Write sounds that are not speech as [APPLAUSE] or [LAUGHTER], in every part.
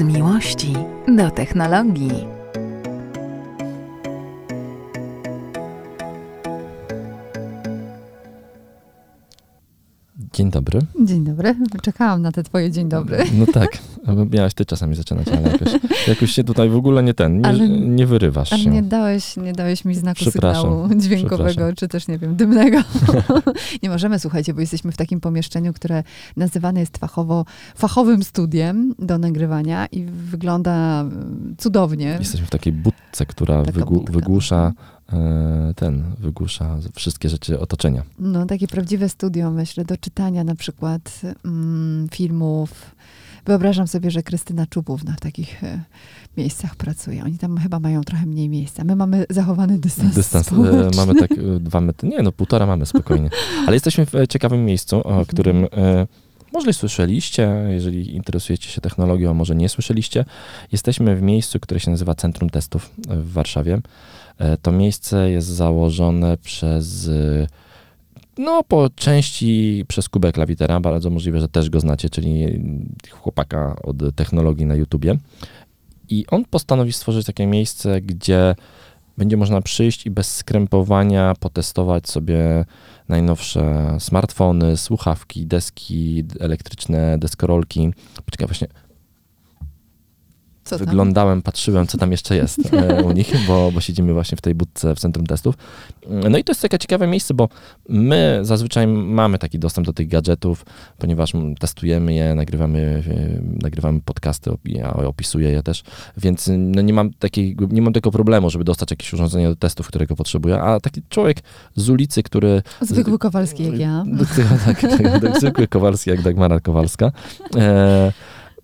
Z miłości do technologii. Dzień dobry. Dzień dobry. Czekałam na te twoje dzień dobry. No tak, [LAUGHS] miałaś ty czasami zaczynać, ale jakoś, jakoś się tutaj w ogóle nie ten, nie, nie wyrywasz Ale się. nie dałeś, nie dałeś mi znaku sygnału dźwiękowego, czy też, nie wiem, dymnego. [LAUGHS] nie możemy, słuchajcie, bo jesteśmy w takim pomieszczeniu, które nazywane jest fachowo, fachowym studiem do nagrywania i wygląda mm, cudownie. Jesteśmy w takiej budce, która budka. wygłusza e, ten, wygłusza wszystkie rzeczy otoczenia. No, takie prawdziwe studio, myślę, do czytania na przykład mm, filmów. Wyobrażam sobie, że Krystyna Czubówna w takich e, miejscach pracuje. Oni tam chyba mają trochę mniej miejsca. My mamy zachowany dystans. Dystans e, mamy tak e, dwa metry, nie no półtora mamy spokojnie. [LAUGHS] Ale jesteśmy w e, ciekawym miejscu, Mhm. o którym e, może słyszeliście, jeżeli interesujecie się technologią, a może nie słyszeliście. Jesteśmy w miejscu, które się nazywa Centrum Testów w Warszawie. E, To miejsce jest założone przez, no po części przez Kubę Klawitera, bardzo możliwe, że też go znacie, czyli chłopaka od technologii na YouTubie. I on postanowił stworzyć takie miejsce, gdzie będzie można przyjść i bez skrępowania potestować sobie najnowsze smartfony, słuchawki, deski elektryczne, deskorolki. Poczekaj, właśnie Co tam? wyglądałem, patrzyłem, co tam jeszcze jest e, u nich, bo, bo siedzimy właśnie w tej budce w centrum testów. No i to jest takie ciekawe miejsce, bo my zazwyczaj mamy taki dostęp do tych gadżetów, ponieważ testujemy je, nagrywamy, e, nagrywamy podcasty, ja opisuję je też, więc no nie, mam takiej, nie mam tego problemu, żeby dostać jakieś urządzenie do testów, którego potrzebuję, a taki człowiek z ulicy, który Zwykły Kowalski jak ja. [LAUGHS] tak, tak, tak, zwykły Kowalski, jak Dagmara Kowalska. E,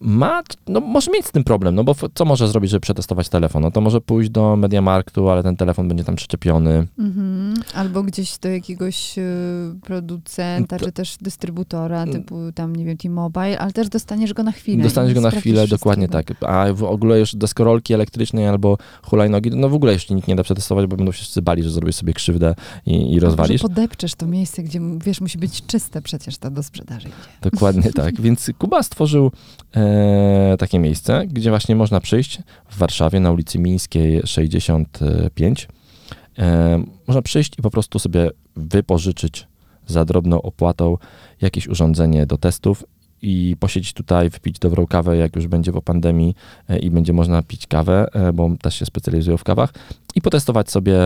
ma, no może mieć z tym problem, no bo co może zrobić, żeby przetestować telefon? No to może pójść do Mediamarktu, ale ten telefon będzie tam przyczepiony. Mhm. Albo gdzieś do jakiegoś y, producenta, To- czy też dystrybutora, Mm. typu tam, nie wiem, T-Mobile, ale też dostaniesz go na chwilę. Dostaniesz go na chwilę, dokładnie tak. A w ogóle już deskorolki elektrycznej albo hulajnogi, no w ogóle jeszcze nikt nie da przetestować, bo będą się wszyscy bali, że zrobisz sobie krzywdę i, i rozwalisz. Może podepczesz to miejsce, gdzie, wiesz, musi być czyste przecież to do sprzedaży idzie. Dokładnie [LAUGHS] tak. Więc Kuba stworzył e, takie miejsce, gdzie właśnie można przyjść w Warszawie na ulicy Mińskiej 65. E, można przyjść i po prostu sobie wypożyczyć za drobną opłatą jakieś urządzenie do testów i posiedzieć tutaj, wypić dobrą kawę, jak już będzie po pandemii e, i będzie można pić kawę, e, bo też się specjalizują w kawach i potestować sobie,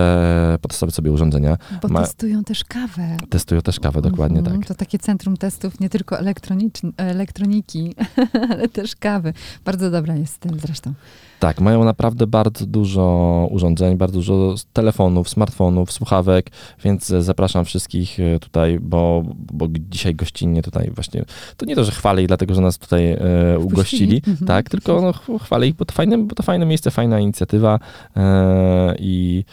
potestować sobie urządzenia. Bo Ma- testują też kawę. Testują też kawę, dokładnie Mhm, tak. To takie centrum testów nie tylko elektroniki, [LAUGHS] ale też kawy. Bardzo dobra jest z tym zresztą. Tak, mają naprawdę bardzo dużo urządzeń, bardzo dużo telefonów, smartfonów, słuchawek, więc zapraszam wszystkich e, tutaj, bo, bo dzisiaj gościnnie tutaj właśnie, to nie to, że chwalę ich dlatego, że nas tutaj e, ugościli, Mhm. tak, tylko no, ch- chwalę ich, bo to fajne, bo to fajne miejsce, fajna inicjatywa e, i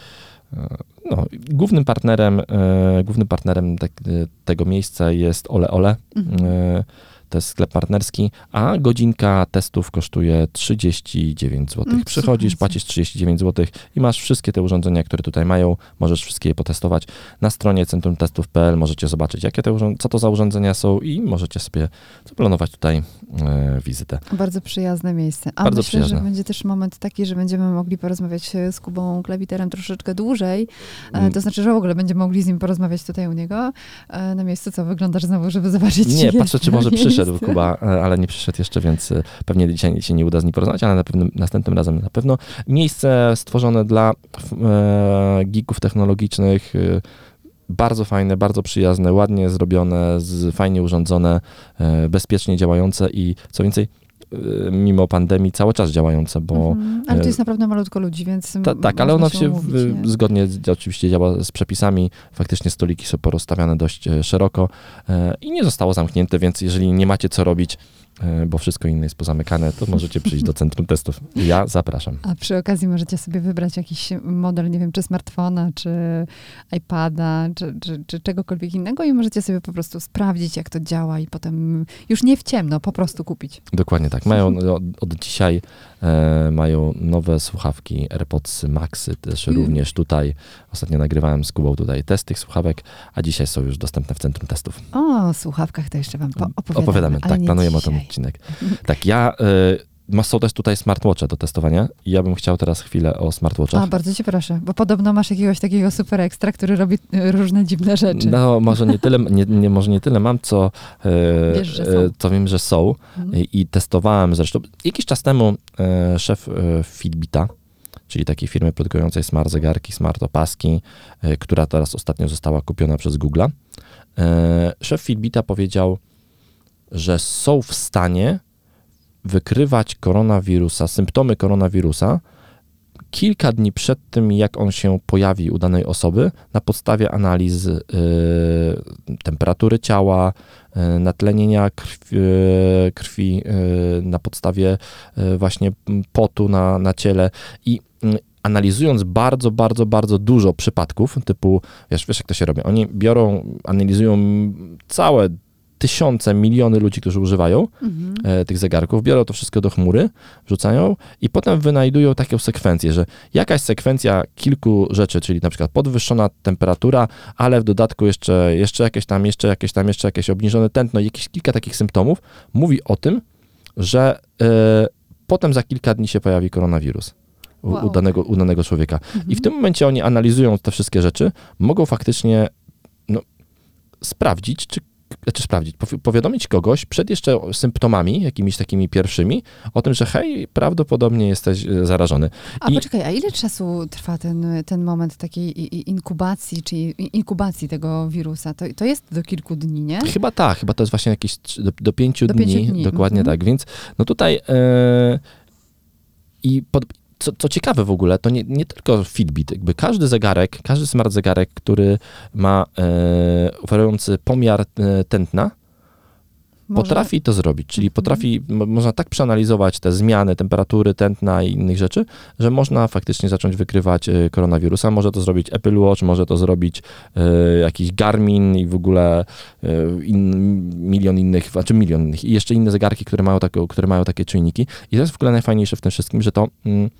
e, no, głównym partnerem, e, głównym partnerem tak, e, tego miejsca jest Ole Ole, Mhm. To jest sklep partnerski, a godzinka testów kosztuje 39 zł. Mm, Przychodzisz, płacisz 39 zł i masz wszystkie te urządzenia, które tutaj mają. Możesz wszystkie je potestować. Na stronie centrumtestów.pl możecie zobaczyć, jakie te co to za urządzenia są i możecie sobie zaplanować tutaj e, wizytę. Bardzo przyjazne miejsce. A Bardzo myślę, przyjazne. że będzie też moment taki, że będziemy mogli porozmawiać e, z Kubą Klawiterem troszeczkę dłużej. E, Mm. To znaczy, że w ogóle będziemy mogli z nim porozmawiać tutaj u niego e, na miejscu. Co, wyglądasz znowu, żeby zobaczyć, Nie, [LAUGHS] patrzę, czy może przyszedł miejscu. Kuba, e, ale nie przyszedł jeszcze, więc e, pewnie dzisiaj się nie uda z nim porozmawiać, ale na pewnym, następnym razem na pewno. Miejsce stworzone dla e, geeków technologicznych, e, bardzo fajne, bardzo przyjazne, ładnie zrobione, z, fajnie urządzone, e, bezpiecznie działające i co więcej, mimo pandemii cały czas działające, bo Mhm. Ale e, tu jest naprawdę malutko ludzi, więc ta, tak, ale ono się umówić, nie? zgodnie z, oczywiście działa z przepisami. Faktycznie stoliki są porozstawiane dość e, szeroko e, i nie zostało zamknięte, więc jeżeli nie macie co robić, bo wszystko inne jest pozamykane, to możecie przyjść do centrum testów. Ja zapraszam. A przy okazji możecie sobie wybrać jakiś model, nie wiem, czy smartfona, czy iPada, czy, czy, czy czegokolwiek innego i możecie sobie po prostu sprawdzić, jak to działa i potem już nie w ciemno, po prostu kupić. Dokładnie tak. Mają od, od dzisiaj e, mają nowe słuchawki AirPods Maxy, też Mm. również tutaj. Ostatnio nagrywałem z Kubą tutaj test tych słuchawek, a dzisiaj są już dostępne w centrum testów. O, słuchawkach to jeszcze wam po- opowiadamy. Opowiadamy, tak, planujemy o dzisiaj. Odcinek. Tak, ja... E, ma- są też tutaj smartwatche do testowania i ja bym chciał teraz chwilę o smartwatchach. A, bardzo cię proszę, bo podobno masz jakiegoś takiego super ekstra, który robi y, różne dziwne rzeczy. No, może nie tyle, nie, nie, może nie tyle mam, co, e, Wiesz, e, co wiem, że są. Mhm. I, I testowałem zresztą. Jakiś czas temu e, szef e, Fitbita, czyli takiej firmy produkującej smart zegarki, smart opaski, która teraz ostatnio została kupiona przez Google'a, szef Fitbita powiedział, że są w stanie wykrywać koronawirusa, symptomy koronawirusa kilka dni przed tym, jak on się pojawi u danej osoby, na podstawie analiz y, temperatury ciała, y, natlenienia krwi, y, krwi y, na podstawie y, właśnie potu na, na ciele i y, analizując bardzo, bardzo, bardzo dużo przypadków, typu, wiesz, wiesz jak to się robi, oni biorą, analizują całe tysiące, miliony ludzi, którzy używają Mhm. e, tych zegarków, biorą to wszystko do chmury, wrzucają i potem wynajdują taką sekwencję, że jakaś sekwencja kilku rzeczy, czyli na przykład podwyższona temperatura, ale w dodatku jeszcze, jeszcze jakieś tam, jeszcze jakieś tam, jeszcze jakieś obniżone tętno, jakieś kilka takich symptomów, mówi o tym, że e, potem za kilka dni się pojawi koronawirus. U, u, Wow. danego, u danego człowieka. I w tym momencie oni analizują te wszystkie rzeczy, mogą faktycznie no, sprawdzić, czy znaczy sprawdzić, powi- powiadomić kogoś przed jeszcze symptomami, jakimiś takimi pierwszymi, o tym, że hej, prawdopodobnie jesteś e, zarażony. A I- poczekaj, a ile czasu trwa ten, ten moment takiej inkubacji, czy inkubacji tego wirusa? To, to jest do kilku dni, nie? Chyba tak, chyba to jest właśnie jakieś do, do pięciu Do dni, pięciu dni, dokładnie mhm. tak, więc no tutaj e, i pod, co, co ciekawe w ogóle, to nie, nie tylko Fitbit, jakby każdy zegarek, każdy smart zegarek, który ma e, oferujący pomiar e, tętna, Może- Potrafi to zrobić, czyli Mhm. potrafi, mo- można tak przeanalizować te zmiany temperatury, tętna i innych rzeczy, że można faktycznie zacząć wykrywać e, koronawirusa. Może to zrobić Apple Watch, może to zrobić e, jakiś Garmin i w ogóle e, in, milion innych, znaczy milion innych i jeszcze inne zegarki, które mają, taką, które mają takie czynniki. I to jest w ogóle najfajniejsze w tym wszystkim, że to, mm,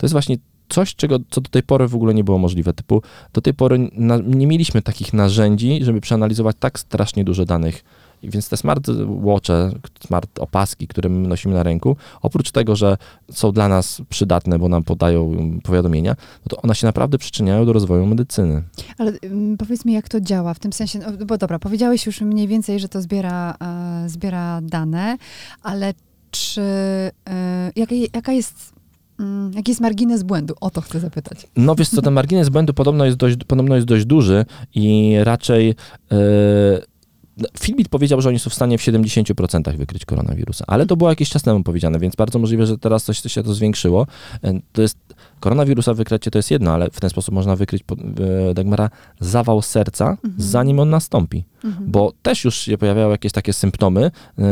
to jest właśnie coś, czego, co do tej pory w ogóle nie było możliwe. Typu, do tej pory na, nie mieliśmy takich narzędzi, żeby przeanalizować tak strasznie dużo danych. I więc te smart watche, smart opaski, które my nosimy na ręku, oprócz tego, że są dla nas przydatne, bo nam podają mm, powiadomienia, no to one się naprawdę przyczyniają do rozwoju medycyny. Ale ym, powiedz mi, jak to działa, w tym sensie, no, bo dobra, powiedziałeś już mniej więcej, że to zbiera, e, zbiera dane, ale czy, e, jaka, jest, jaki jest margines błędu? O to chcę zapytać. No wiesz co, ten margines błędu podobno jest dość, podobno jest dość duży i raczej yy, no, Fitbit powiedział, że oni są w stanie w 70% wykryć koronawirusa, ale to było jakiś czas temu powiedziane, więc bardzo możliwe, że teraz coś się to zwiększyło. Yy, To jest, koronawirusa wykrycie to jest jedno, ale w ten sposób można wykryć, yy, Dagmara, zawał serca, zanim on nastąpi Mhm. bo też już się pojawiały jakieś takie symptomy e,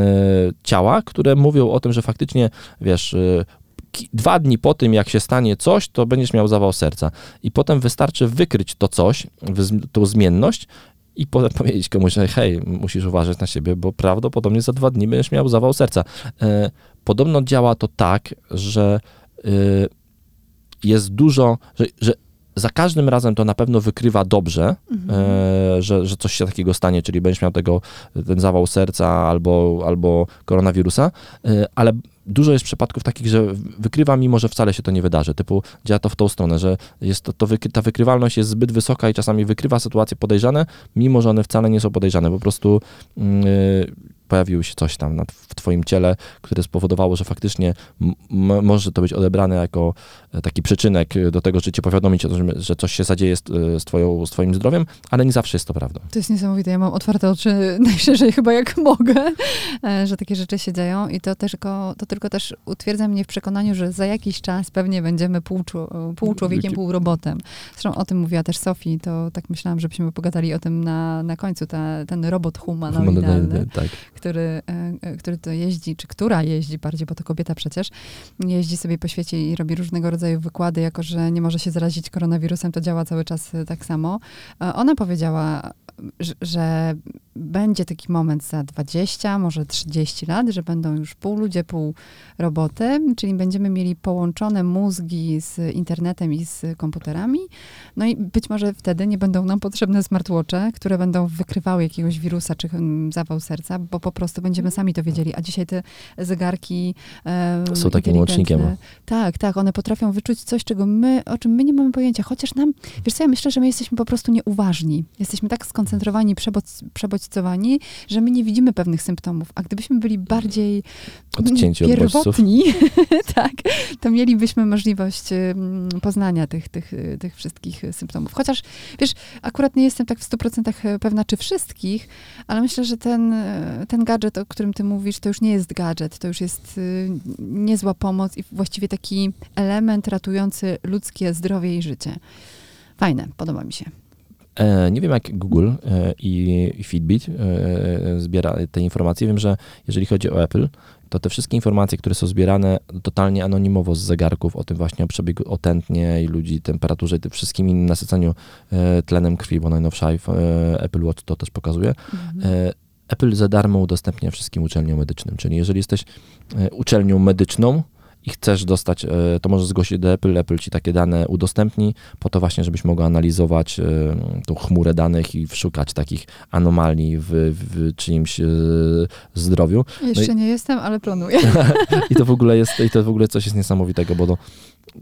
ciała, które mówią o tym, że faktycznie, wiesz, e, ki- dwa dni po tym, jak się stanie coś, to będziesz miał zawał serca. I potem wystarczy wykryć to coś, tą zmienność i potem [LAUGHS] powiedzieć komuś, że hej, musisz uważać na siebie, bo prawdopodobnie za dwa dni będziesz miał zawał serca. E, podobno działa to tak, że e, jest dużo, że, że za każdym razem to na pewno wykrywa dobrze, Mhm. e, że, że coś się takiego stanie, czyli będziesz miał tego, ten zawał serca albo, albo koronawirusa, e, ale dużo jest przypadków takich, że wykrywa, mimo że wcale się to nie wydarzy. Typu działa to w tą stronę, że jest to, to wyky, ta wykrywalność jest zbyt wysoka i czasami wykrywa sytuacje podejrzane, mimo że one wcale nie są podejrzane. Po prostu mm, y, pojawiło się coś tam na, w twoim ciele, które spowodowało, że faktycznie może to być odebrane jako e, taki przyczynek e, do tego, że cię powiadomić o tym, że coś się zadzieje z, e, z, twoją, z twoim zdrowiem, ale nie zawsze jest to prawdą. To jest niesamowite. Ja mam otwarte oczy [LAUGHS] najszerzej chyba jak mogę, że takie rzeczy się dzieją i to, tylko, to tylko też utwierdza mnie w przekonaniu, że za jakiś czas pewnie będziemy pół, pół człowiekiem, pół robotem. Zresztą o tym mówiła też Sofii, to tak myślałam, żebyśmy pogadali o tym na, na końcu, ta, ten robot humanoidalny. Tak. który, który to jeździ, czy która jeździ bardziej, bo to kobieta przecież, jeździ sobie po świecie i robi różnego rodzaju wykłady, jako że nie może się zarazić koronawirusem, to działa cały czas e, tak samo. E, Ona powiedziała że, będzie taki moment za 20, może 30 lat, że będą już pół ludzie, pół roboty, czyli będziemy mieli połączone mózgi z internetem i z komputerami. No i być może wtedy nie będą nam potrzebne smartwatche, które będą wykrywały jakiegoś wirusa czy hmm, zawał serca, bo po prostu będziemy sami to wiedzieli. A dzisiaj te zegarki e, Są takim łącznikiem. Tak, tak, one potrafią wyczuć coś, czego my, o czym my nie mamy pojęcia. Chociaż nam, wiesz co, ja myślę, że my jesteśmy po prostu nieuważni. Jesteśmy tak skoncentrowani, przebodź, przebodźcowani, że my nie widzimy pewnych symptomów. A gdybyśmy byli bardziej Odcięci od pierwotni, [LAUGHS] tak, to mielibyśmy możliwość ym, poznania tych, tych, tych wszystkich symptomów. Chociaż, wiesz, akurat nie jestem tak w 100% pewna, czy wszystkich, ale myślę, że ten, ten gadżet, o którym ty mówisz, to już nie jest gadżet, to już jest y, niezła pomoc i właściwie taki element ratujący ludzkie zdrowie i życie. Fajne, podoba mi się. E, nie wiem jak Google e, i Fitbit e, zbiera te informacje. Wiem, że jeżeli chodzi o Apple, to te wszystkie informacje, które są zbierane totalnie anonimowo z zegarków o tym właśnie o przebiegu o tętnie i ludzi, temperaturze i tym wszystkim innym nasyceniu tlenem krwi, bo najnowsza Apple Watch to też pokazuje. E, Apple za darmo udostępnia wszystkim uczelniom medycznym, czyli jeżeli jesteś uczelnią medyczną i chcesz dostać, e, to możesz zgłosić do Apple, Apple ci takie dane udostępni, po to właśnie, żebyś mogła analizować e, tą chmurę danych i szukać takich anomalii w, w czyimś e, zdrowiu. Jeszcze nie jestem, ale planuję. [LAUGHS] I to w ogóle jest, i to w ogóle coś jest niesamowitego, bo to,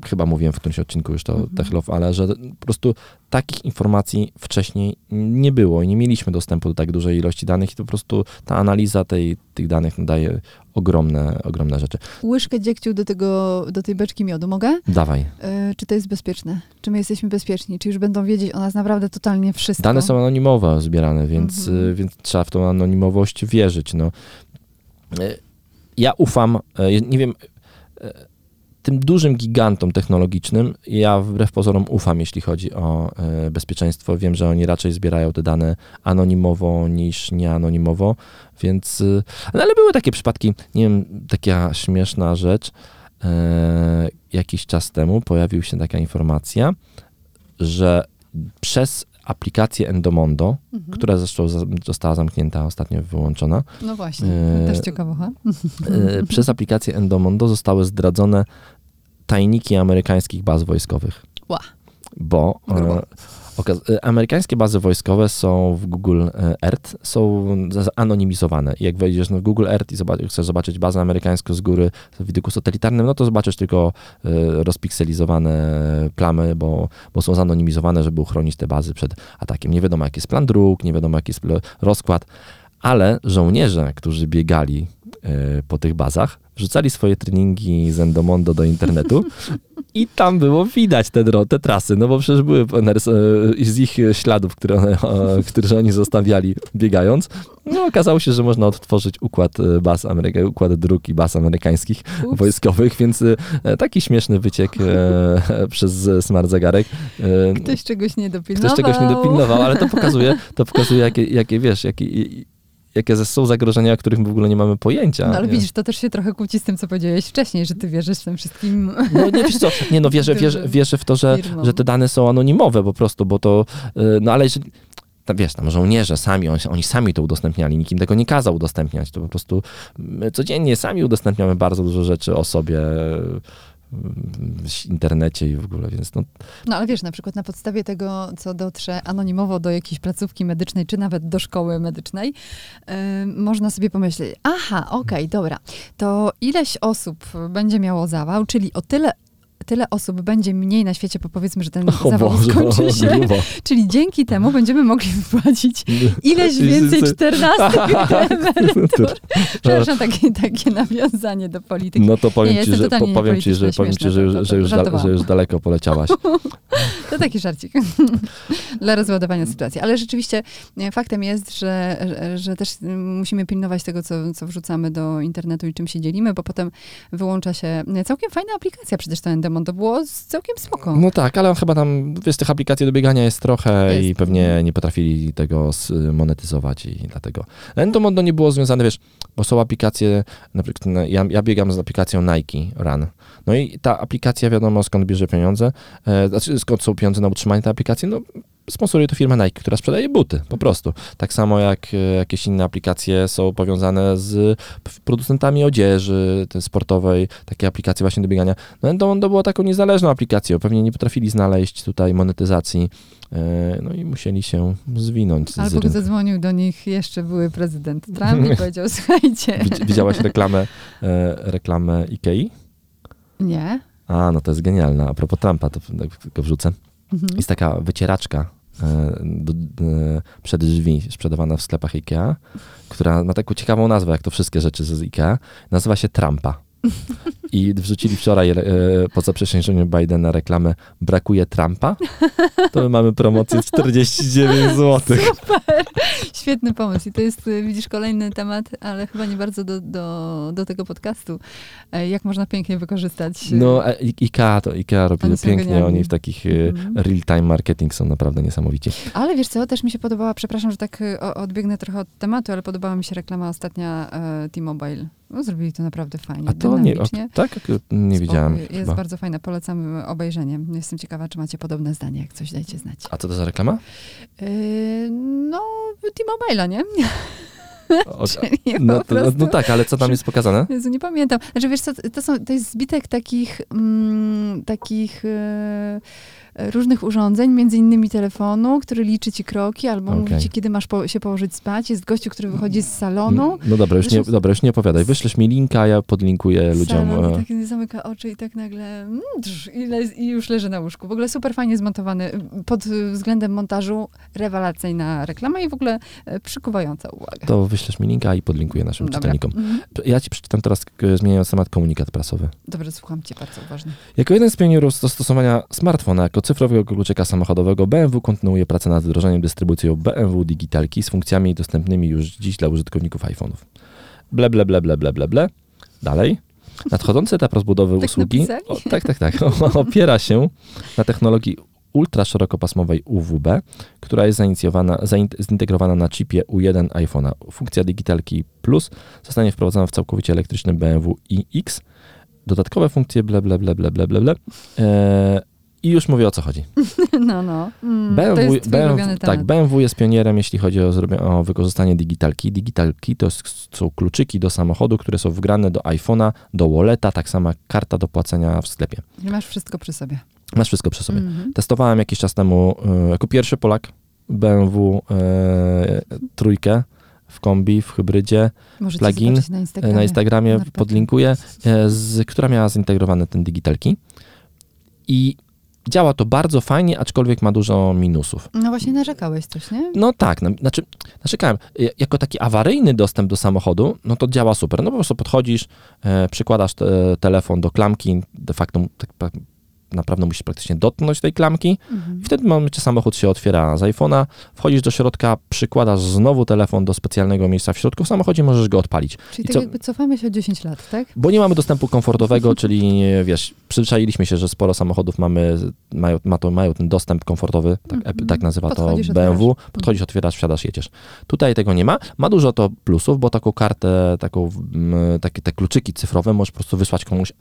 chyba mówiłem w którymś odcinku już to Mhm. Techlow, ale że po prostu takich informacji wcześniej nie było i nie mieliśmy dostępu do tak dużej ilości danych i to po prostu ta analiza tej, tych danych daje ogromne, ogromne rzeczy. Łyżkę dziegciu do, tego, do tej beczki miodu, mogę? Dawaj. E, czy to jest bezpieczne? Czy my jesteśmy bezpieczni? Czy już będą wiedzieć o nas naprawdę totalnie wszystko? Dane są anonimowo zbierane, więc, Mhm. y, więc trzeba w tą anonimowość wierzyć. No. Y, Ja ufam, nie wiem, tym dużym gigantom technologicznym, ja wbrew pozorom ufam, jeśli chodzi o y, bezpieczeństwo. Wiem, że oni raczej zbierają te dane anonimowo niż nieanonimowo, więc. y, no ale były takie przypadki, nie wiem, taka śmieszna rzecz. y, Jakiś czas temu pojawiła się taka informacja, że przez aplikację Endomondo, Mhm. która zresztą została zamknięta, ostatnio wyłączona, No właśnie, e, też ciekawocha. e, przez aplikację Endomondo zostały zdradzone tajniki amerykańskich baz wojskowych. Ła. Bo e, e, amerykańskie bazy wojskowe są w Google e, Earth, są anonimizowane. I jak wejdziesz na Google Earth i chcesz zobaczyć bazę amerykańską z góry w widoku satelitarnym, no to zobaczysz tylko e, rozpikselizowane plamy, bo, bo są zanonimizowane, żeby uchronić te bazy przed atakiem. Nie wiadomo, jaki jest plan dróg, nie wiadomo, jaki jest rozkład, ale żołnierze, którzy biegali po tych bazach, wrzucali swoje treningi z Endomondo do internetu i tam było widać te, te trasy, no bo przecież były e, z ich śladów, które, one, e, które oni zostawiali biegając. No, okazało się, że można odtworzyć układ e, baz Ameryka, układ dróg i baz amerykańskich Ups. wojskowych, więc e, taki śmieszny wyciek e, [LAUGHS] przez smart zegarek. E, Ktoś czegoś nie dopilnował. Ktoś czegoś nie dopilnował, ale to pokazuje, to pokazuje jakie, jakie wiesz, jakie, jakie są zagrożenia, o których my w ogóle nie mamy pojęcia. No ale nie? widzisz, to też się trochę kłóci z tym, co powiedziałeś wcześniej, że ty wierzysz tym wszystkim. No nie wiesz co, nie no wierzę, [LAUGHS] wierzę, wierzę w to, że, że te dane są anonimowe po prostu, bo to, y, no ale jeżeli, tam, wiesz, tam żołnierze sami, oni, oni sami to udostępniali, nikt im tego nie kazał udostępniać, to po prostu my codziennie sami udostępniamy bardzo dużo rzeczy o sobie w internecie i w ogóle, więc no, No ale wiesz, na przykład na podstawie tego, co dotrze anonimowo do jakiejś placówki medycznej, czy nawet do szkoły medycznej, y, można sobie pomyśleć, aha, okej, dobra, to ileś osób będzie miało zawał, czyli o tyle tyle osób będzie mniej na świecie, bo powiedzmy, że ten o zawał Boże, skończy się. grubo. Czyli dzięki temu będziemy mogli wypłacić ileś więcej czternastych [LAUGHS] emerytur. Przepraszam, takie, takie nawiązanie do polityki. No to powiem Nie, ci, że, po, powiem ci, że, powiem ci, że, że, już, da, że już daleko poleciałaś. [LAUGHS] To taki żarcik [LAUGHS] dla rozładowania sytuacji. Ale rzeczywiście faktem jest, że, że, też musimy pilnować tego, co, co wrzucamy do internetu i czym się dzielimy, bo potem wyłącza się całkiem fajna aplikacja. Przecież to Endemon to było całkiem spoko. No tak, ale chyba tam, wiesz, tych aplikacji do biegania jest trochę Jest. i pewnie nie potrafili tego monetyzować i dlatego. Endomondo nie było związane, wiesz, bo są aplikacje, na przykład ja, ja biegam z aplikacją Nike Run. No i ta aplikacja wiadomo skąd bierze pieniądze, e, znaczy skąd są pieniądze na utrzymanie tej aplikacji, no sponsoruje to firma Nike, która sprzedaje buty, po prostu. Tak samo jak e, jakieś inne aplikacje są powiązane z producentami odzieży sportowej, takie aplikacje właśnie do biegania. No to, to było taką niezależną aplikacją, pewnie nie potrafili znaleźć tutaj monetyzacji, e, no i musieli się zwinąć z Albo rynku. zadzwonił do nich jeszcze były prezydent Trump i [LAUGHS] powiedział, słuchajcie. Widz- Widziałaś reklamę, reklamę Ikei? Nie. A, no to jest genialna. A propos Trumpa, to tak tylko wrzucę. Mhm. Jest taka wycieraczka e, do, e, przed drzwi sprzedawana w sklepach IKEA, która ma taką ciekawą nazwę, jak to wszystkie rzeczy z IKEA. Nazywa się Trumpa. I wrzucili wczoraj e, po zaprzysiężeniu Bidena reklamę Brakuje Trumpa. To my mamy promocję 49 zł. Świetny pomysł. I to jest, y, widzisz, kolejny temat, ale chyba nie bardzo do, do, do tego podcastu. E, Jak można pięknie wykorzystać. No, e, I- IKEA to IKEA robi pięknie. genialni. Oni w takich e, Mhm. real-time marketing są naprawdę niesamowici. Ale wiesz co, też mi się podobała, przepraszam, że tak odbiegnę trochę od tematu, ale podobała mi się reklama ostatnia e, T-Mobile. No, zrobili to naprawdę fajnie, A to nie, o, dynamicznie. tak? Nie widziałem. Jest chyba. bardzo fajna, polecam obejrzenie. Jestem ciekawa, czy macie podobne zdanie, jak coś dajcie znać. A co to za reklama? Yy, no, T-Mobile'a, nie? O, [LAUGHS] no, to, no, no tak, ale co tam jest pokazane? Jezu, nie pamiętam. Znaczy, wiesz co, to, są, to jest zbitek takich, mm, takich e, różnych urządzeń, między innymi telefonu, który liczy ci kroki, albo mówi Okej. ci, kiedy masz po, się położyć spać. Jest gościu, który wychodzi z salonu. No dobra, już nie, dobra, już nie opowiadaj. Wyślesz mi linka, ja podlinkuję ludziom. Salon, e, tak zamyka oczy i tak nagle mm, drz, i, le, i już leży na łóżku. W ogóle super fajnie zmontowany. Pod względem montażu rewelacyjna reklama i w ogóle e, przykuwająca uwagę. To wyślesz mi linka i podlinkuję naszym Dobra. czytelnikom. Mhm. Ja ci przeczytam teraz, zmieniając temat, komunikat prasowy. Dobrze, słucham cię bardzo uważnie. Jako jeden z pionierów zastosowania smartfona jako cyfrowego kluczyka samochodowego, BMW kontynuuje pracę nad wdrożeniem dystrybucją BMW Digitalki z funkcjami dostępnymi już dziś dla użytkowników iPhone'ów. Ble, ble, ble, ble, ble, ble, ble. Dalej. Nadchodzący etap rozbudowy Tak usługi o, tak, tak, tak, [LAUGHS] opiera się na technologii ultraszerokopasmowej UWB, która jest zainicjowana, zain, zintegrowana na chipie U1 iPhone'a. Funkcja Digitalki Plus zostanie wprowadzona w całkowicie elektrycznym BMW iX. Dodatkowe funkcje ble, ble, ble, ble, ble, ble, ble. Eee, I już mówię o co chodzi. [LAUGHS] No, no. Mm, BMW, BMW, tak, BMW jest pionierem, jeśli chodzi o, o wykorzystanie digitalki. Digitalki to są kluczyki do samochodu, które są wgrane do iPhone'a, do walleta, tak sama karta do płacenia w sklepie. I masz wszystko przy sobie. Masz wszystko przy sobie. Mhm. Testowałem jakiś czas temu e, jako pierwszy Polak BMW e, trójkę w kombi, w hybrydzie, Możecie plugin, na Instagramie. na Instagramie podlinkuję, e, z, która miała zintegrowane ten digitalki. I działa to bardzo fajnie, aczkolwiek ma dużo minusów. No właśnie narzekałeś coś, nie? No tak, znaczy, narzekałem. Ja- Jako taki awaryjny dostęp do samochodu, no to działa super. No po prostu podchodzisz, e, przykładasz te, telefon do klamki, de facto tak, pa- naprawdę musisz praktycznie dotknąć tej klamki Mhm. i w tym momencie samochód się otwiera z iPhone'a, wchodzisz do środka, przykładasz znowu telefon do specjalnego miejsca w środku w samochodzie, możesz go odpalić. Czyli I tak co- jakby cofamy się o 10 lat, tak? Bo nie mamy dostępu komfortowego, [LAUGHS] czyli wiesz, przyzwyczailiśmy się, że sporo samochodów mamy, mają, ma to, mają ten dostęp komfortowy, tak, Mhm. tak nazywa Podchodzisz, to BMW, otwierasz. podchodzisz, otwierasz, wsiadasz, jedziesz. Tutaj tego nie ma. Ma dużo to plusów, bo taką kartę, taką, mm, takie te kluczyki cyfrowe możesz po prostu wysłać komuś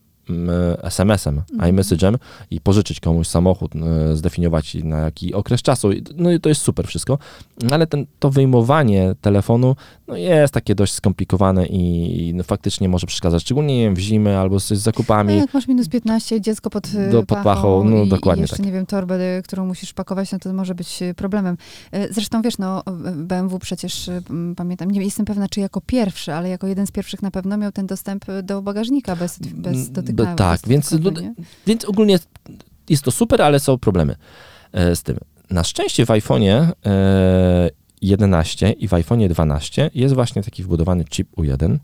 SMS-em, Mhm. iMessage'em i pożyczyć komuś samochód, e, zdefiniować na jaki okres czasu. I- No i to jest super wszystko. No ale ten, to wyjmowanie telefonu no jest takie dość skomplikowane i no faktycznie może przeszkadzać, szczególnie nie wiem, w zimę albo z, z No zakupami. jak masz minus 15, dziecko pod y, Do- pod pachą, no i, dokładnie i jeszcze, tak. nie wiem, torbę, y, którą musisz pakować, no to może być problemem. Zresztą wiesz, no BMW przecież, pamiętam, nie jestem pewna, czy jako pierwszy, ale jako jeden z pierwszych na pewno miał ten dostęp do bagażnika bez, bez Mm, dotykania. tak, więc nie? Więc ogólnie jest to super, ale są problemy e, z tym. Na szczęście w iPhone'ie e, 11 i w iPhone'ie 12 jest właśnie taki wbudowany chip U1 Mhm.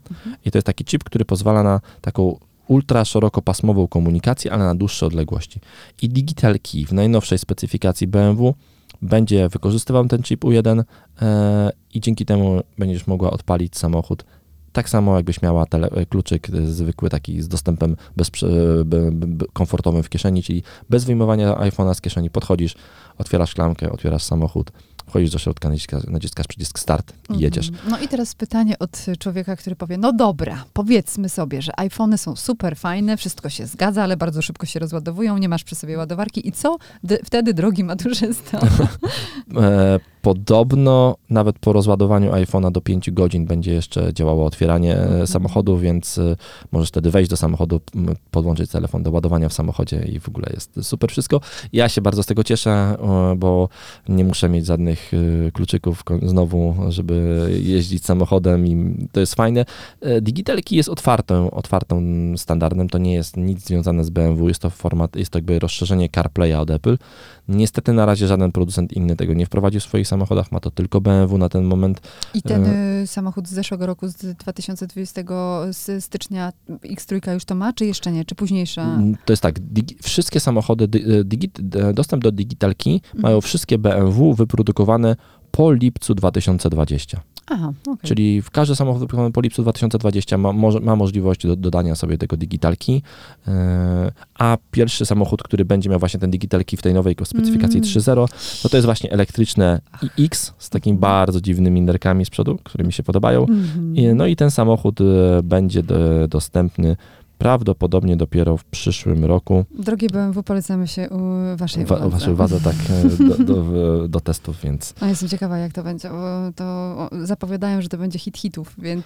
i to jest taki chip, który pozwala na taką ultra szerokopasmową komunikację, ale na dłuższe odległości. I Digital Key w najnowszej specyfikacji BMW będzie wykorzystywał ten chip U1 e, i dzięki temu będziesz mogła odpalić samochód tak samo jakbyś miała tele, kluczyk zwykły taki z dostępem bez, be, komfortowym w kieszeni, czyli bez wyjmowania iPhone'a z kieszeni podchodzisz, otwierasz klamkę, otwierasz samochód, wchodzisz do środka, naciskasz, naciskasz przycisk start i jedziesz. Mhm. No i teraz pytanie od człowieka, który powie, no dobra, powiedzmy sobie, że iPhony są super fajne, wszystko się zgadza, ale bardzo szybko się rozładowują, nie masz przy sobie ładowarki i co wtedy, drogi maturzysto? [LAUGHS] Podobno nawet po rozładowaniu iPhone'a do 5 godzin będzie jeszcze działało otwieranie e, Mhm. samochodu, więc e, możesz wtedy wejść do samochodu, podłączyć telefon do ładowania w samochodzie i w ogóle jest super wszystko. Ja się bardzo z tego cieszę, bo nie muszę mieć żadnych e, kluczyków znowu, żeby jeździć samochodem i to jest fajne. Digital Key jest otwartą, otwartą standardem, to nie jest nic związane z BMW, jest to format, jest to jakby rozszerzenie CarPlaya od Apple. Niestety na razie żaden producent inny tego nie wprowadził w swoich samochodach, ma to tylko BMW na ten moment. I ten y, samochód z zeszłego roku, z 2020 z stycznia, X3 już to ma, czy jeszcze nie, czy późniejsza? Mm, To jest tak, digi- wszystkie samochody, dy- e, digi- e, dostęp do Digital Key Mhm. mają wszystkie BMW wyprodukowane po lipcu 2020. Aha, okej. Czyli w każdy samochód wyprodukowany po lipcu 2020 ma, ma możliwość do, dodania sobie tego Digital Key, e, a pierwszy samochód, który będzie miał właśnie ten Digital Key w tej nowej specyfikacji Mm. 3.0, no to jest właśnie elektryczne iX z takimi bardzo dziwnymi nerkami z przodu, które mi się podobają. Mhm. I, no i ten samochód e, będzie do, dostępny prawdopodobnie dopiero w przyszłym roku. Drogie BMW, polecamy się u waszej Wa, uwadze. waszej uwadze tak e, do, do, do testów, więc No, jestem ciekawa, jak to będzie, bo to zapowiadają, że to będzie hit hitów, więc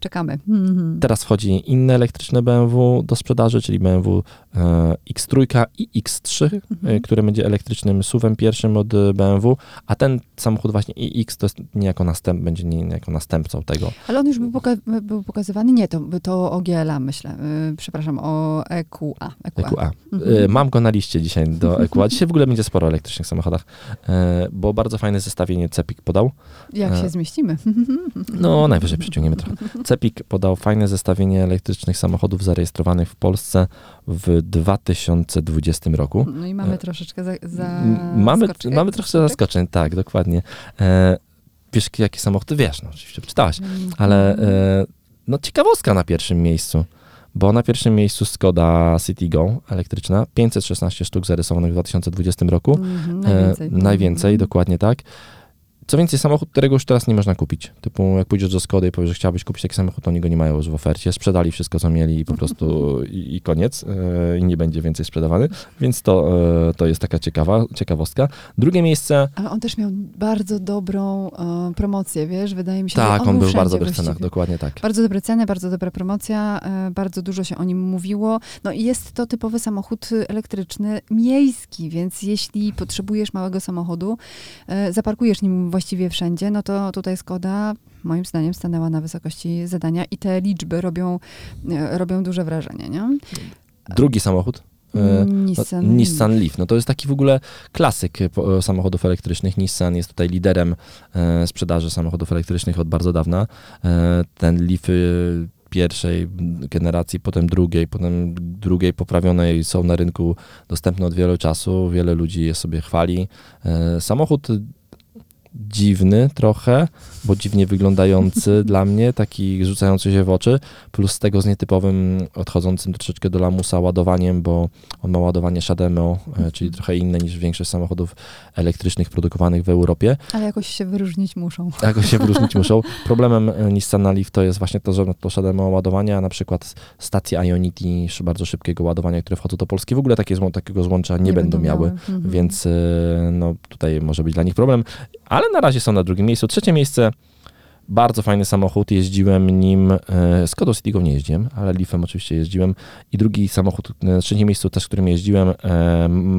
czekamy. Mhm. teraz wchodzi inne elektryczne BMW do sprzedaży, czyli BMW e, X3 i X3, e, Mhm. które będzie elektrycznym SUV-em pierwszym od BMW, a ten samochód właśnie iX to jest niejako następ, będzie niejako następcą tego. Ale on już był, poka- był pokazywany? Nie, to, to o GLA myślę. Przepraszam, o EQA. EQA. EQA. Mhm. E, Mam go na liście dzisiaj do EQA. [LAUGHS] Dzisiaj w ogóle będzie sporo o elektrycznych samochodach, e, bo bardzo fajne zestawienie Cepik podał. Jak się e, zmieścimy? [LAUGHS] No, najwyżej przyciągniemy trochę. Cepik podał fajne zestawienie elektrycznych samochodów zarejestrowanych w Polsce w 2020 roku. No i mamy troszeczkę za, za Mamy, mamy trochę zaskoczeń, tak, dokładnie. Wiesz, jaki samochód? Wiesz, no oczywiście czytałaś, Mhm. ale no ciekawostka na pierwszym miejscu, bo na pierwszym miejscu Skoda Citigo elektryczna, 516 sztuk zarysowanych w 2020 roku. Mhm, najwięcej. E, najwięcej, Mhm. dokładnie tak. Co więcej, samochód, którego już teraz nie można kupić. Typu, jak pójdziesz do Skody i powiesz, że chciałbyś kupić taki samochód, to oni go nie mają już w ofercie. Sprzedali wszystko, co mieli i po prostu [LAUGHS] i, i koniec. E, I nie będzie więcej sprzedawany. Więc to, e, to jest taka ciekawa, ciekawostka. Drugie miejsce, Ale on też miał bardzo dobrą e, promocję, wiesz, wydaje mi się. tak, że on, był w bardzo dobrych cenach, dokładnie tak. Bardzo dobre ceny, bardzo dobra promocja, e, bardzo dużo się o nim mówiło. No i jest to typowy samochód elektryczny miejski, więc jeśli potrzebujesz małego samochodu, e, zaparkujesz nim właściwie wszędzie, no to tutaj Skoda moim zdaniem stanęła na wysokości zadania i te liczby robią, e, robią duże wrażenie, nie? Drugi samochód, e, no, Nissan. Nissan Leaf. No to jest taki w ogóle klasyk e, samochodów elektrycznych. Nissan jest tutaj liderem e, sprzedaży samochodów elektrycznych od bardzo dawna. E, ten Leaf y, pierwszej generacji, potem drugiej, potem drugiej poprawionej są na rynku dostępne od wielu czasu. Wiele ludzi je sobie chwali. E, samochód dziwny trochę, bo dziwnie wyglądający [LAUGHS] dla mnie, taki rzucający się w oczy, plus z tego z nietypowym, odchodzącym troszeczkę do lamusa ładowaniem, bo on ma ładowanie Shademo, e, czyli trochę inne niż większość samochodów elektrycznych produkowanych w Europie. Ale jakoś się wyróżnić muszą. [LAUGHS] Jakoś się wyróżnić muszą. Problemem e, Nissana Leaf to jest właśnie to, że to Shademo ładowanie, a na przykład stacje Ionity bardzo szybkiego ładowania, które wchodzą do Polski, w ogóle takie, takiego złącza nie, będą miały. Mhm. Więc e, no, tutaj może być dla nich problem. Ale na razie są na drugim miejscu. Trzecie miejsce, bardzo fajny samochód, jeździłem nim, e, Skodą Citigo nie jeździłem, ale Leafem oczywiście jeździłem. I drugi samochód, na trzecim miejscu też, którym jeździłem, e,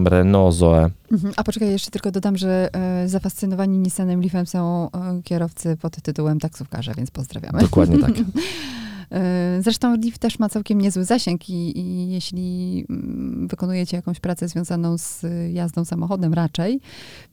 Renault Zoe. Mhm. A poczekaj, jeszcze tylko dodam, że e, zafascynowani Nissanem Leafem są kierowcy pod tytułem taksówkarze, więc pozdrawiamy. Dokładnie tak. [LAUGHS] E, Zresztą Leaf też ma całkiem niezły zasięg i, i jeśli mm, wykonujecie jakąś pracę związaną z jazdą samochodem raczej,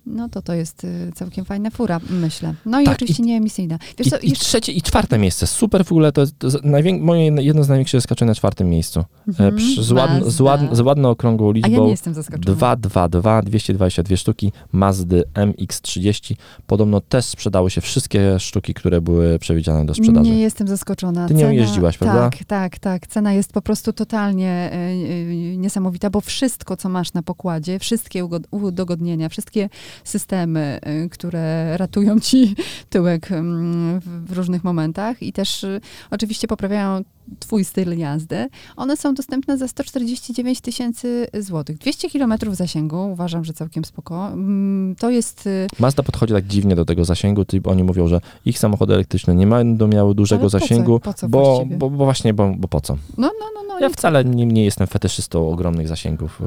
no to to jest y, całkiem fajna fura, myślę. No i Tak, oczywiście nieemisyjna. Wiesz I, co, I jeszcze... trzecie, i czwarte miejsce. Super w ogóle, to jest to najwię- moje jedno z największych zaskoczeń na czwartym miejscu. E, Mhm, przy, z, ładn, z, Mazda. ładn, z ładną okrągłą A ja liczbą. nie jestem zaskoczona. 222, 222 sztuki Mazdy MX-30. Podobno też sprzedały się wszystkie sztuki, które były przewidziane do sprzedaży. Nie jestem zaskoczona. Ty Cena jeździłaś, prawda? Tak, tak, tak. Cena jest po prostu totalnie e, niesamowita, bo wszystko, co masz na pokładzie, wszystkie udogodnienia, wszystkie systemy, e, które ratują ci tyłek mm, w, różnych momentach i też oczywiście poprawiają twój styl jazdy, one są dostępne za 149 tysięcy złotych. 200 kilometrów zasięgu, uważam, że całkiem spoko. Mm, To jest... e, Mazda podchodzi tak dziwnie do tego zasięgu, typ oni mówią, że ich samochody elektryczne nie będą miały dużego po co? zasięgu, Po co bo, bo, bo właśnie, bo, bo po co? No, no, no, no. Ja wcale nie, nie jestem fetyszystą ogromnych zasięgów e,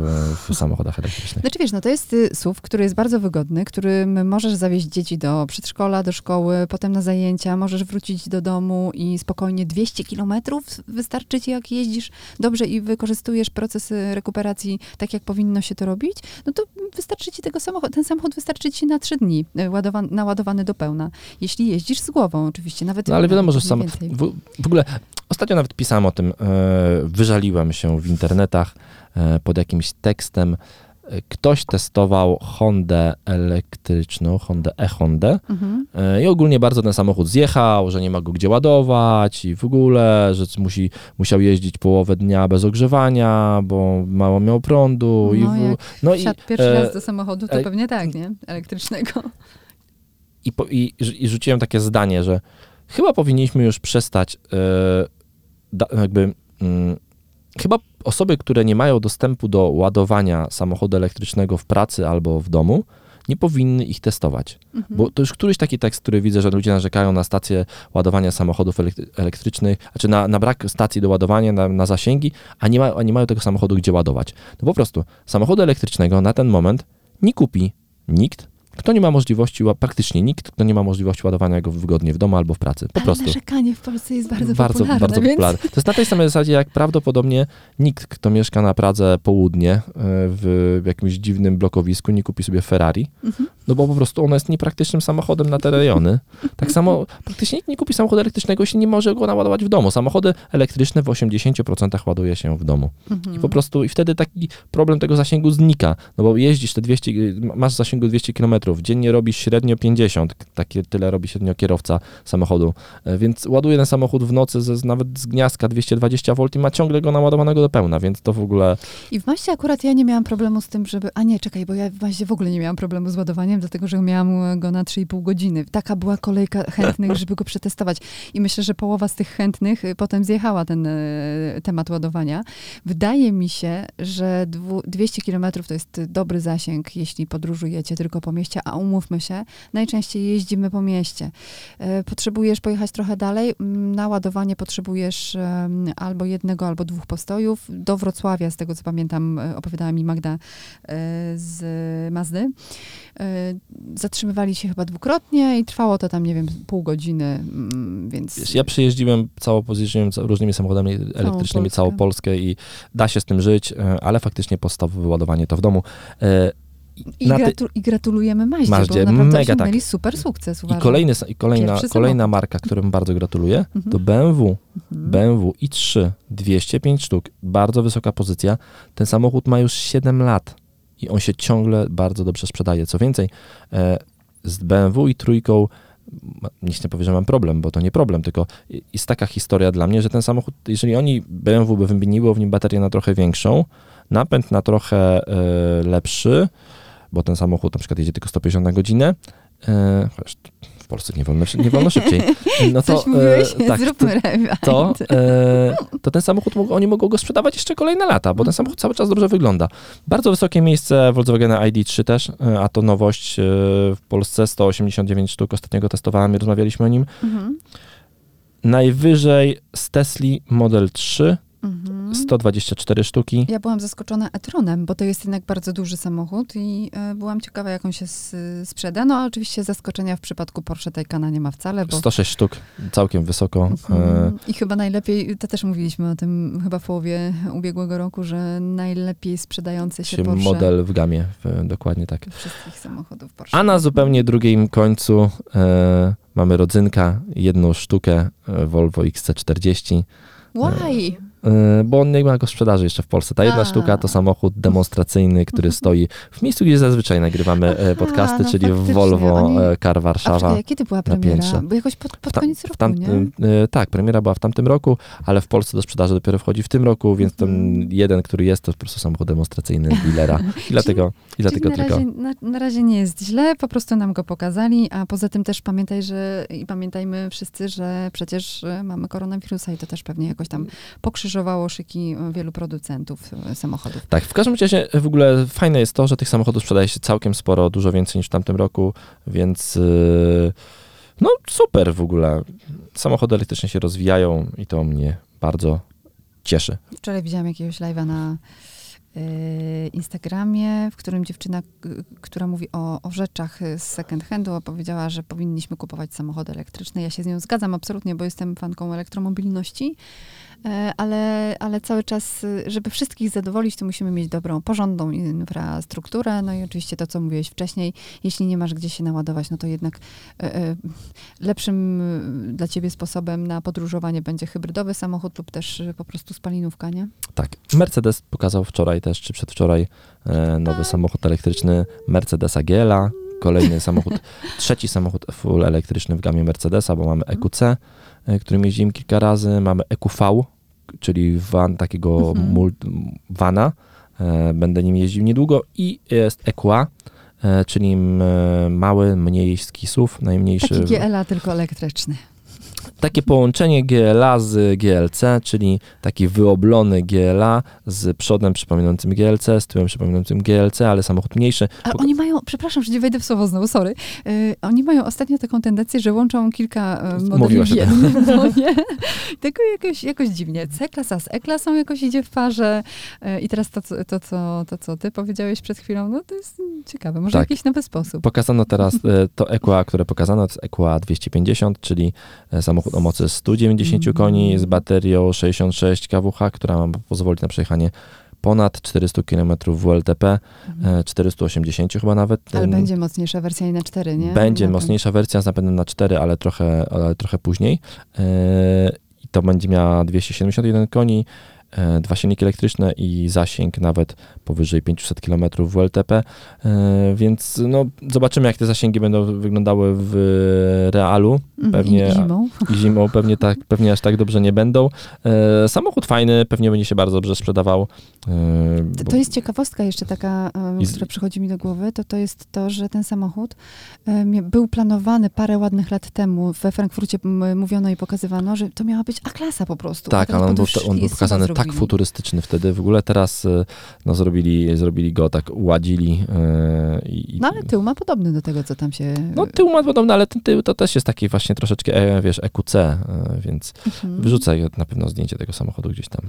w samochodach elektrycznych. Znaczy wiesz, no to jest y, SUV, który jest bardzo wygodny, którym możesz zawieźć dzieci do przedszkola, do szkoły, potem na zajęcia, możesz wrócić do domu i spokojnie 200 kilometrów wystarczy ci, jak jeździsz dobrze i wykorzystujesz proces y, rekuperacji tak, jak powinno się to robić, no to wystarczy ci tego samochodu, ten samochód wystarczy ci na trzy dni y, ładowan, naładowany do pełna. Jeśli jeździsz z głową oczywiście, nawet No ale wiadomo, że sam, w, w ogóle ostatnio nawet pisałem o tym, e, wyżaliłem się w internetach e, pod jakimś tekstem. Ktoś testował Hondę elektryczną, Hondę e-Hondę Mhm. e, i ogólnie bardzo ten samochód zjechał, że nie ma go gdzie ładować i w ogóle, że musi, musiał jeździć połowę dnia bez ogrzewania, bo mało miał prądu. i No, w, jak no i, pierwszy e, raz do samochodu, to e, pewnie tak, nie? Elektrycznego. i, po, i, i rzuciłem takie zdanie, że chyba powinniśmy już przestać e, da, jakby mm, chyba osoby, które nie mają dostępu do ładowania samochodu elektrycznego w pracy albo w domu, nie powinny ich testować. Mhm. Bo to już któryś taki tekst, który widzę, że ludzie narzekają na stacje ładowania samochodów elektry- elektrycznych, znaczy na, na brak stacji do ładowania, na, na zasięgi, a nie, ma, a nie mają tego samochodu gdzie ładować. No po prostu samochodu elektrycznego na ten moment nie kupi nikt, kto nie ma możliwości, praktycznie nikt, kto nie ma możliwości ładowania go wygodnie w domu albo w pracy. Po Ale prostu. narzekanie w Polsce jest bardzo, bardzo, popularne, bardzo więc... popularne. To jest na tej samej zasadzie, jak prawdopodobnie nikt, kto mieszka na Pradze południe, e, w jakimś dziwnym blokowisku, nie kupi sobie Ferrari, Mhm. No bo po prostu ono jest niepraktycznym samochodem na te rejony. Tak samo praktycznie nikt nie kupi samochodu elektrycznego, jeśli nie może go naładować w domu. Samochody elektryczne w 80% ładuje się w domu. Mhm. I po prostu, i wtedy taki problem tego zasięgu znika, no bo jeździsz te 200, masz zasięgu 200 km, dziennie robisz średnio 50, takie tyle robi średnio kierowca samochodu, E, więc ładuje ten samochód w nocy ze, nawet z gniazdka 220 V i ma ciągle go naładowanego do pełna, więc to w ogóle, I w Maście akurat ja nie miałam problemu z tym, żeby... A nie, czekaj, bo ja w Maście w ogóle nie miałam problemu z ładowaniem, dlatego że miałam go na 3,5 godziny. Taka była kolejka chętnych, żeby go przetestować. I myślę, że połowa z tych chętnych y, potem zjechała ten e, temat ładowania. Wydaje mi się, że dwu, 200 km to jest dobry zasięg, jeśli podróżujecie tylko po mieście, a umówmy się, najczęściej jeździmy po mieście. E, Potrzebujesz pojechać trochę dalej, mm, na ładowanie potrzebujesz albo jednego, albo dwóch postojów. Do Wrocławia, z tego co pamiętam, e, opowiadała mi Magda e, z Mazdy. E, Zatrzymywali się chyba dwukrotnie i trwało to tam, nie wiem, pół godziny, mm, więc... wiesz, ja przejeździłem całą pozycją różnymi samochodami elektrycznymi całą Polskę i da się z tym żyć, e, ale faktycznie podstawowe ładowanie to w domu. E, I, ty- gratu- I gratulujemy Maździe, Maździe, bo naprawdę mega tak. super sukces, I uważam. kolejny, i kolejna, kolejna marka, którym bardzo gratuluję, Mhm. to BMW. Mhm. BMW i3, 205 sztuk, bardzo wysoka pozycja. Ten samochód ma już 7 lat i on się ciągle bardzo dobrze sprzedaje. Co więcej, e, z BMW i trójką, nie chcę powiedzieć, że mam problem, bo to nie problem, tylko jest taka historia dla mnie, że ten samochód, jeżeli oni BMW by wymieniło w nim baterię na trochę większą, napęd na trochę e, lepszy, bo ten samochód na przykład jedzie tylko 150 na godzinę, e, chociaż Polsce nie wolno, nie wolno szybciej, [LAUGHS] no to, Coś mówiłeś? e, tak, Zróbmy to, e, to ten samochód, oni mogą go sprzedawać jeszcze kolejne lata, bo ten samochód cały czas dobrze wygląda. Bardzo wysokie miejsce Volkswagena ID3 też, e, a to nowość e, w Polsce, 189 sztuk, ostatniego testowałem i rozmawialiśmy o nim. Mhm. Najwyżej z Tesli Model 3, Mhm. 124 sztuki. Ja byłam zaskoczona e-tronem, bo to jest jednak bardzo duży samochód i e, byłam ciekawa, jak on się s- sprzeda. No, a oczywiście zaskoczenia w przypadku Porsche Taycana nie ma wcale, bo... 106 sztuk, całkiem wysoko. E, Mhm. I chyba najlepiej, to też mówiliśmy o tym chyba w połowie ubiegłego roku, że najlepiej sprzedający się, się Porsche model w gamie, w, dokładnie tak. wszystkich samochodów Porsche. A na zupełnie drugim końcu e, mamy rodzynka, jedną sztukę Volvo XC40. Why? Y, bo on nie ma go sprzedaży jeszcze w Polsce. Ta jedna A. sztuka to samochód demonstracyjny, który stoi w miejscu, gdzie zazwyczaj nagrywamy e, Aha, podcasty, no czyli w Volvo oni- e, Car A Warszawa. czekaj, kiedy była premiera? Bo jakoś pod, pod koniec roku, tamtym, nie? e, tak, premiera była w tamtym roku, ale w Polsce do sprzedaży dopiero wchodzi w tym roku, więc ten Mhm. jeden, który jest, to po prostu samochód demonstracyjny dealera. [LAUGHS] I dlatego, i dlatego Czyli na tylko. razie, na, na razie nie jest źle, po prostu nam go pokazali, a poza tym też pamiętaj, że i pamiętajmy wszyscy, że przecież e, mamy koronawirusa i to też pewnie jakoś tam pokrzyżowało szyki e, wielu producentów e, samochodów. Tak, w każdym razie w ogóle fajne jest to, że tych samochodów sprzedaje się całkiem sporo, dużo więcej niż w tamtym roku, więc yy, no super w ogóle. Samochody elektryczne się rozwijają i to mnie bardzo cieszy. Wczoraj widziałam jakiegoś live'a na e, Instagramie, w którym dziewczyna, która mówi o, o rzeczach z second handu, opowiedziała, że powinniśmy kupować samochody elektryczne. Ja się z nią zgadzam absolutnie, bo jestem fanką elektromobilności, e, ale, ale cały czas, żeby wszystkich zadowolić, to musimy mieć dobrą, porządną infrastrukturę. No i oczywiście to, co mówiłeś wcześniej, jeśli nie masz gdzie się naładować, no to jednak e, e, lepszym dla ciebie sposobem na podróżowanie będzie hybrydowy samochód lub też po prostu spalinówka, nie? Tak, Mercedes pokazał wczoraj też, czy przedwczoraj, e, nowy samochód elektryczny Mercedesa GLA. Kolejny samochód, [LAUGHS] trzeci samochód full elektryczny w gamie Mercedesa, bo mamy EQC, e, którym jeździmy kilka razy, mamy EQV, czyli van takiego Mhm. mult, vana, e, będę nim jeździł niedługo i jest EQA, e, czyli mały, mniejski SUV, najmniejszy. Taki GLA, tylko elektryczny. Takie połączenie GLA z GLC, czyli taki wyoblony GLA z przodem przypominającym GLC, z tyłem przypominającym GLC, ale samochód mniejszy. Pok- oni mają, przepraszam, że nie wejdę w słowo znowu, sorry. Yy, oni mają ostatnio taką tendencję, że łączą kilka yy, modeli w jednym, [LAUGHS] no nie? Tylko jakoś, jakoś dziwnie. C-klasa z E-klasą jakoś idzie w parze yy, i teraz to, co- to, co, to, co ty powiedziałeś przed chwilą, no to jest ciekawe. Może Tak. jakiś nowy sposób. Pokazano teraz e, to EQA, które pokazano, to jest EQA 250, czyli e, samochód o mocy 190 Mhm. koni z baterią 66 kWh, która ma pozwolić na przejechanie ponad 400 km WLTP, e, 480 chyba nawet. Ale będzie mocniejsza wersja i na 4, nie? Będzie Na mocniejsza wersja z napędem na 4, ale trochę, ale trochę później. Yy, I to będzie miała 271 koni, e, dwa silniki elektryczne i zasięg nawet powyżej 500 km WLTP, e, więc no, zobaczymy jak te zasięgi będą wyglądały w realu. Mhm, pewnie- I zimą. I Zimą pewnie, tak, [LAUGHS] pewnie aż tak dobrze nie będą. E, Samochód fajny, pewnie będzie się bardzo dobrze sprzedawał. e, To, to jest ciekawostka jeszcze taka, z- która przychodzi mi do głowy, to to jest to, że ten samochód był planowany parę ładnych lat temu. We Frankfurcie mówiono i pokazywano, że to miała być A-klasa po prostu. Tak, ale on był, on był pokazany tak zrobili. futurystyczny wtedy. W ogóle teraz e, no, zrobili, zrobili go tak, uładzili. e, i, i- No ale tył ma podobny do tego, co tam się... No tył ma podobny, ale ten tył to też jest taki właśnie troszeczkę, e, wiesz, EQC, e, więc Mhm. wrzucę na pewno zdjęcie tego samochodu gdzieś tam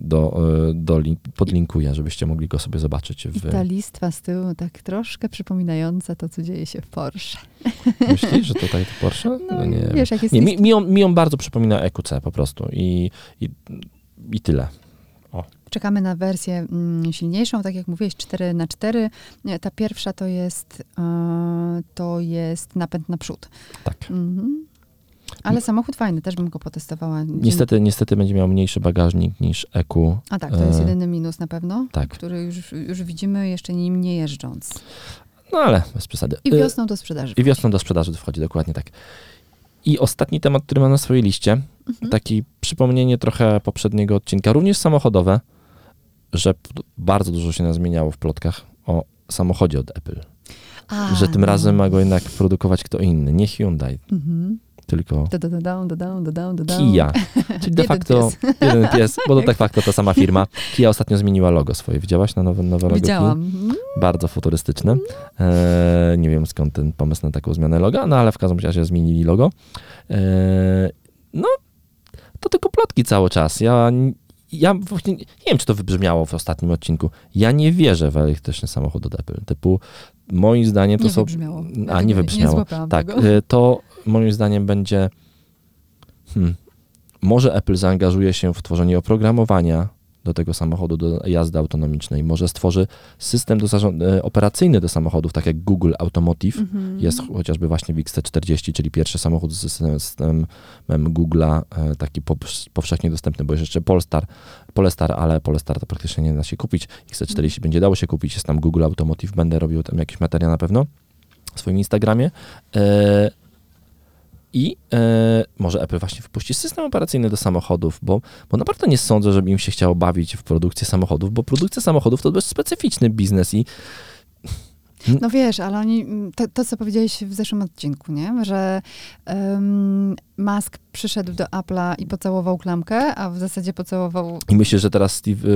do, e, do link, podlinkuję, żebyście mogli go sobie zobaczyć. I W, ta listwa z tyłu tak troszkę przypominająca to, co dzieje się w Porsche. [LAUGHS] myślisz, że tutaj to Porsche? No, nie wiem. wiesz, jak jest Nie, mi, mi, on, mi on bardzo przypomina EQC po prostu i, i, i tyle. Czekamy na wersję mm, silniejszą, tak jak mówiłeś, 4 na 4 Ta pierwsza to jest, e, to jest napęd naprzód. Tak. Mhm. Ale samochód fajny, też bym go potestowała. Niestety, niestety będzie miał mniejszy bagażnik niż EQ. A tak, to jest e, jedyny minus na pewno, tak. który już, już widzimy jeszcze nim nie jeżdżąc. No ale bez przesady. I E, wiosną do sprzedaży. I wiosną do sprzedaży wchodzi, dokładnie tak. I ostatni temat, który mam na swojej liście, Mhm. taki przypomnienie trochę poprzedniego odcinka, również samochodowe, że bardzo dużo się zmieniało w plotkach o samochodzie od Apple. A, że tym no. razem ma go jednak produkować kto inny, nie Hyundai, Mhm. tylko Dodam, dodam, dodam, dodam. Kia. [LAUGHS] Czyli de facto [LAUGHS] jeden pies, bo to de facto ta sama firma. Kia ostatnio zmieniła logo swoje. Widziałaś na nowe, nowe logo? Widziałam. Mhm. bardzo futurystyczne. E, nie wiem skąd ten pomysł na taką zmianę loga, no ale w każdym razie zmienili logo. E, no, to tylko plotki cały czas. Ja, ja właśnie nie wiem, czy to wybrzmiało w ostatnim odcinku. Ja nie wierzę w elektryczny samochód od Apple. Typu, moim zdaniem to Nie są... wybrzmiało. A, nie wybrzmiało. złapałam tak, tego. e, to moim zdaniem będzie... Hmm, może Apple zaangażuje się w tworzenie oprogramowania do tego samochodu, do jazdy autonomicznej. Może stworzy system do zarząd- operacyjny do samochodów, tak jak Google Automotive Mhm. jest chociażby właśnie w XC40, czyli pierwszy samochód z systemem, Google'a, e, taki powsz- powszechnie dostępny, bo jest jeszcze Polestar, Polestar, ale Polestar to praktycznie nie da się kupić. XC40 będzie dało się kupić, jest tam Google Automotive, będę robił tam jakiś materiał na pewno w swoim Instagramie. E, I e, może Apple właśnie wypuści system operacyjny do samochodów, bo, bo naprawdę nie sądzę, żeby im się chciało bawić w produkcję samochodów, bo produkcja samochodów to dość specyficzny biznes i No wiesz, ale oni, mm, to, to co powiedziałeś w zeszłym odcinku, nie? Że um, Musk przyszedł do Apple'a i pocałował klamkę, a w zasadzie pocałował I myślę, że teraz Steve,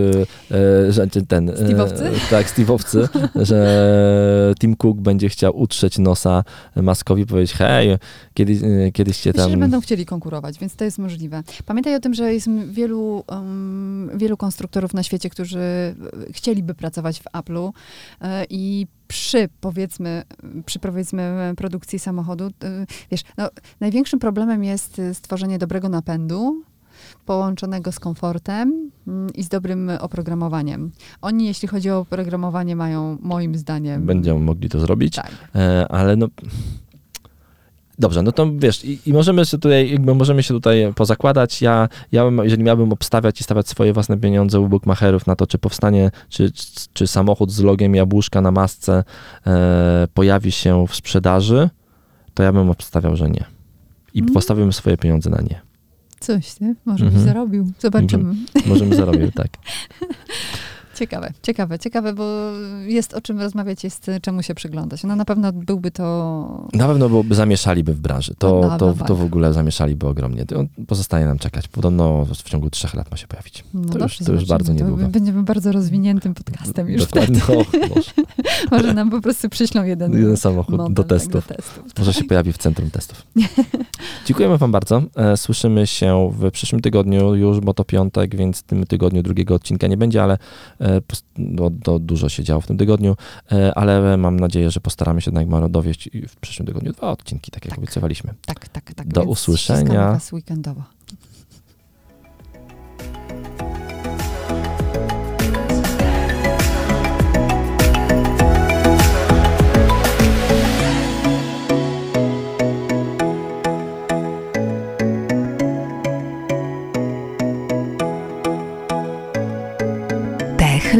e, e, że ten... e, Steve'owcy? [LAUGHS] tak, Steve'owcy, że Tim Cook będzie chciał utrzeć nosa Maskowi i powiedzieć, hej, kiedyś, e, kiedyś cię Myślę, tam... że będą chcieli konkurować, więc to jest możliwe. Pamiętaj o tym, że jest wielu, um, wielu konstruktorów na świecie, którzy e, chcieliby pracować w Apple'u e, i przy, powiedzmy, przy powiedzmy produkcji samochodu, wiesz, no, największym problemem jest stworzenie dobrego napędu, połączonego z komfortem mm, i z dobrym oprogramowaniem. Oni, jeśli chodzi o oprogramowanie, mają moim zdaniem... Będą mogli to zrobić, Tak. ale no... Dobrze, no to wiesz, i, i możemy się tutaj, jakby możemy się tutaj pozakładać. Ja, ja bym, jeżeli miałbym obstawiać i stawiać swoje własne pieniądze u bookmacherów na to, czy powstanie, czy, czy, czy samochód z logiem jabłuszka na masce e, pojawi się w sprzedaży, to ja bym obstawiał, że nie. I Mm. postawiłbym swoje pieniądze na nie. Coś, nie? Może Mhm. byś zarobił. Zobaczymy. Możemy zarobić, [LAUGHS] tak. Ciekawe, ciekawe, ciekawe, bo jest o czym rozmawiać, jest y, czemu się przyglądać. No na pewno byłby to... Na pewno byłoby, zamieszaliby w branży. To, No, no, to, no, to w tak. ogóle zamieszaliby ogromnie. Pozostaje nam czekać. Podobno w ciągu trzech lat ma się pojawić. No To już- dobrze, to już bardzo niedługo. Będziemy bardzo rozwiniętym podcastem już Dokładnie. wtedy. O, Boże. [LAUGHS] Może nam po prostu przyślą jeden, Jeden samochód do tak, testów. do testów. Może się pojawi w centrum testów. [LAUGHS] Dziękujemy Wam bardzo. E, Słyszymy się w przyszłym tygodniu już, bo to piątek, więc w tym tygodniu drugiego odcinka nie będzie, ale e, no, to dużo się działo w tym tygodniu, e, ale mam nadzieję, że postaramy się jednak dowieść w przyszłym tygodniu dwa odcinki, tak jak Tak. obiecywaliśmy. Tak, tak, tak. Do więc usłyszenia. was weekendowo.